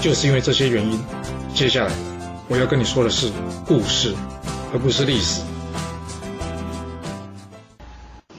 就是因为这些原因，接下来我要跟你说的是故事，而不是历史。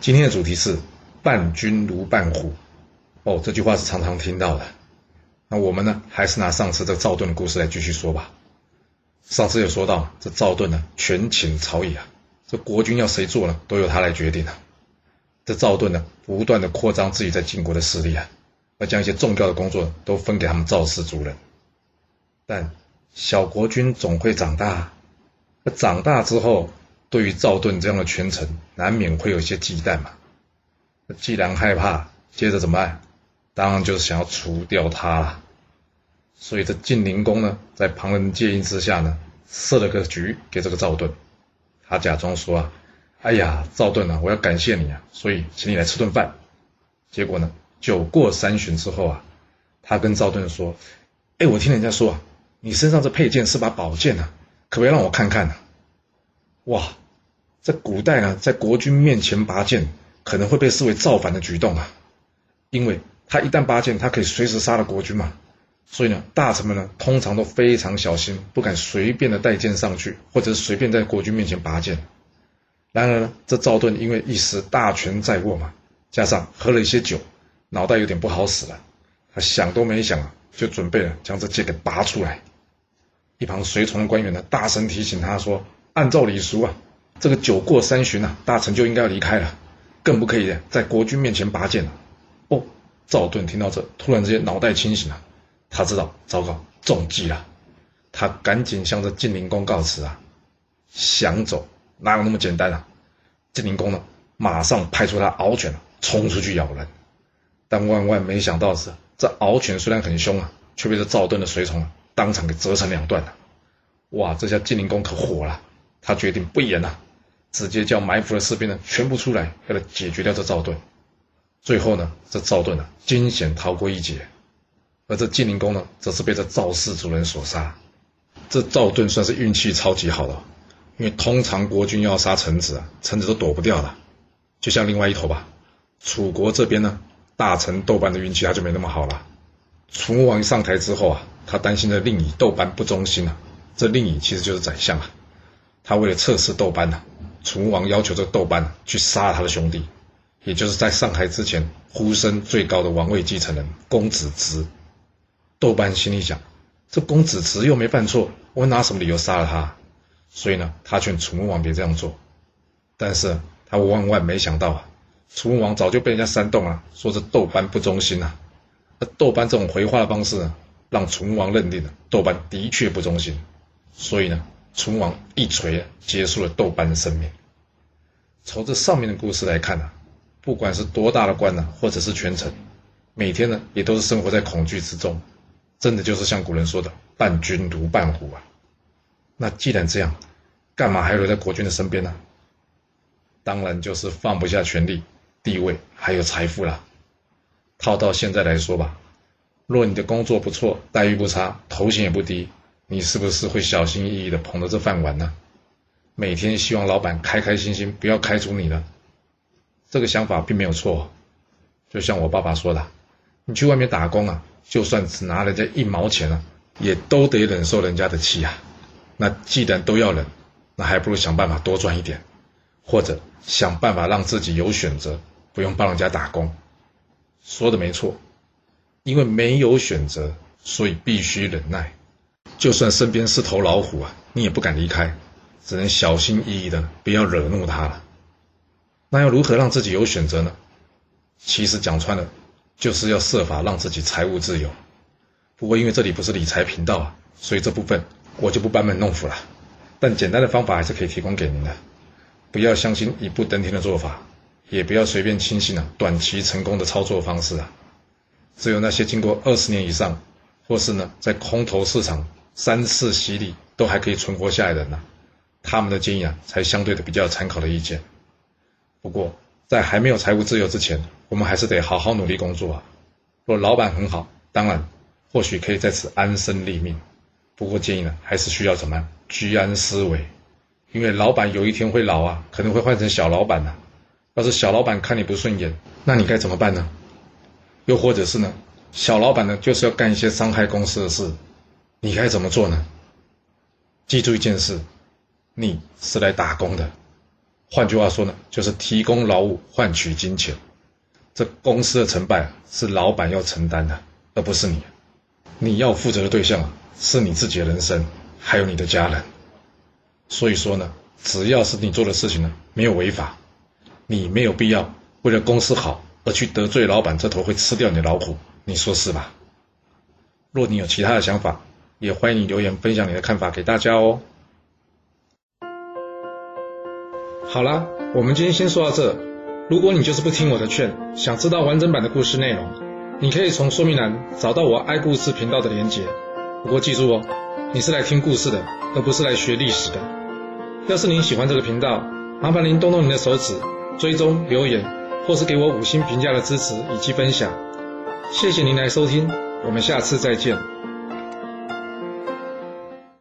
今天的主题是“伴君如伴虎”。哦，这句话是常常听到的。那我们呢，还是拿上次这赵盾的故事来继续说吧。上次有说到，这赵盾呢，权倾朝野啊，这国君要谁做呢，都由他来决定啊。这赵盾呢，不断的扩张自己在晋国的势力啊。要将一些重要的工作都分给他们赵氏族人，但小国君总会长大，那长大之后，对于赵盾这样的权臣，难免会有些忌惮嘛。既然害怕，接着怎么办？当然就是想要除掉他了。所以这晋灵公呢，在旁人建议之下呢，设了个局给这个赵盾。他假装说啊：“哎呀，赵盾啊，我要感谢你啊，所以请你来吃顿饭。”结果呢？酒过三巡之后啊，他跟赵盾说：“哎，我听人家说啊，你身上这佩剑是把宝剑啊，可不可以让我看看呢？”哇，在古代呢，在国君面前拔剑可能会被视为造反的举动啊，因为他一旦拔剑，他可以随时杀了国君嘛。所以呢，大臣们呢通常都非常小心，不敢随便的带剑上去，或者是随便在国君面前拔剑。然而呢，这赵盾因为一时大权在握嘛，加上喝了一些酒。脑袋有点不好使了，他想都没想啊，就准备了将这剑给拔出来。一旁随从的官员呢，大声提醒他说：“按照礼俗啊，这个酒过三巡啊，大臣就应该要离开了，更不可以在国君面前拔剑了。”哦，赵盾听到这，突然之间脑袋清醒了，他知道糟糕，中计了，他赶紧向着晋灵公告辞啊，想走哪有那么简单啊？晋灵公呢，马上派出他獒犬冲出去咬人。但万万没想到的是，这獒犬虽然很凶啊，却被这赵盾的随从当场给折成两段了。哇，这下晋灵公可火了，他决定不演了，直接叫埋伏的士兵呢全部出来，要来解决掉这赵盾。最后呢，这赵盾啊惊险逃过一劫，而这晋灵公呢，则是被这赵氏族人所杀。这赵盾算是运气超级好的，因为通常国君要杀臣子啊，臣子都躲不掉的。就像另外一头吧，楚国这边呢。大臣豆瓣的运气他就没那么好了。楚武王上台之后啊，他担心的令尹豆瓣不忠心啊。这令尹其实就是宰相啊。他为了测试豆瓣呢，楚武王要求这窦班去杀他的兄弟，也就是在上台之前呼声最高的王位继承人公子职。豆瓣心里想：这公子职又没犯错，我拿什么理由杀了他？所以呢，他劝楚武王别这样做。但是他万万没想到啊。楚武王早就被人家煽动了，说这豆班不忠心啊。而窦班这种回话的方式呢，让楚武王认定了窦班的确不忠心，所以呢，楚武王一锤结束了豆班的生命。从这上面的故事来看呢，不管是多大的官呢，或者是权臣，每天呢也都是生活在恐惧之中，真的就是像古人说的“伴君如伴虎”啊。那既然这样，干嘛还要留在国君的身边呢？当然就是放不下权力。地位还有财富啦，套到现在来说吧，若你的工作不错，待遇不差，头衔也不低，你是不是会小心翼翼的捧着这饭碗呢？每天希望老板开开心心，不要开除你呢？这个想法并没有错，就像我爸爸说的，你去外面打工啊，就算只拿人家一毛钱啊，也都得忍受人家的气啊。那既然都要忍，那还不如想办法多赚一点，或者想办法让自己有选择。不用帮人家打工，说的没错，因为没有选择，所以必须忍耐。就算身边是头老虎啊，你也不敢离开，只能小心翼翼的，不要惹怒它了。那要如何让自己有选择呢？其实讲穿了，就是要设法让自己财务自由。不过因为这里不是理财频道啊，所以这部分我就不班门弄斧了。但简单的方法还是可以提供给您的，不要相信一步登天的做法。也不要随便轻信啊，短期成功的操作方式啊，只有那些经过二十年以上或是呢在空头市场三次洗礼都还可以存活下来的人呢，他们的建议啊才相对的比较参考的意见。不过在还没有财务自由之前，我们还是得好好努力工作啊。若老板很好，当然或许可以在此安身立命。不过建议呢，还是需要怎么样居安思危，因为老板有一天会老啊，可能会换成小老板呢。要是小老板看你不顺眼，那你该怎么办呢？又或者是呢，小老板呢就是要干一些伤害公司的事，你该怎么做呢？记住一件事，你是来打工的，换句话说呢，就是提供劳务换取金钱。这公司的成败是老板要承担的，而不是你。你要负责的对象啊是你自己的人生，还有你的家人。所以说呢，只要是你做的事情呢没有违法，你没有必要为了公司好而去得罪老板这头会吃掉你的老虎。你说是吧？若你有其他的想法，也欢迎你留言分享你的看法给大家哦。好啦，我们今天先说到这。如果你就是不听我的劝，想知道完整版的故事内容，你可以从说明栏找到我爱故事频道的连结。不过记住哦，你是来听故事的，而不是来学历史的。要是您喜欢这个频道，麻烦您动动您的手指，追踪、留言，或是给我五星评价的支持以及分享。谢谢您来收听，我们下次再见。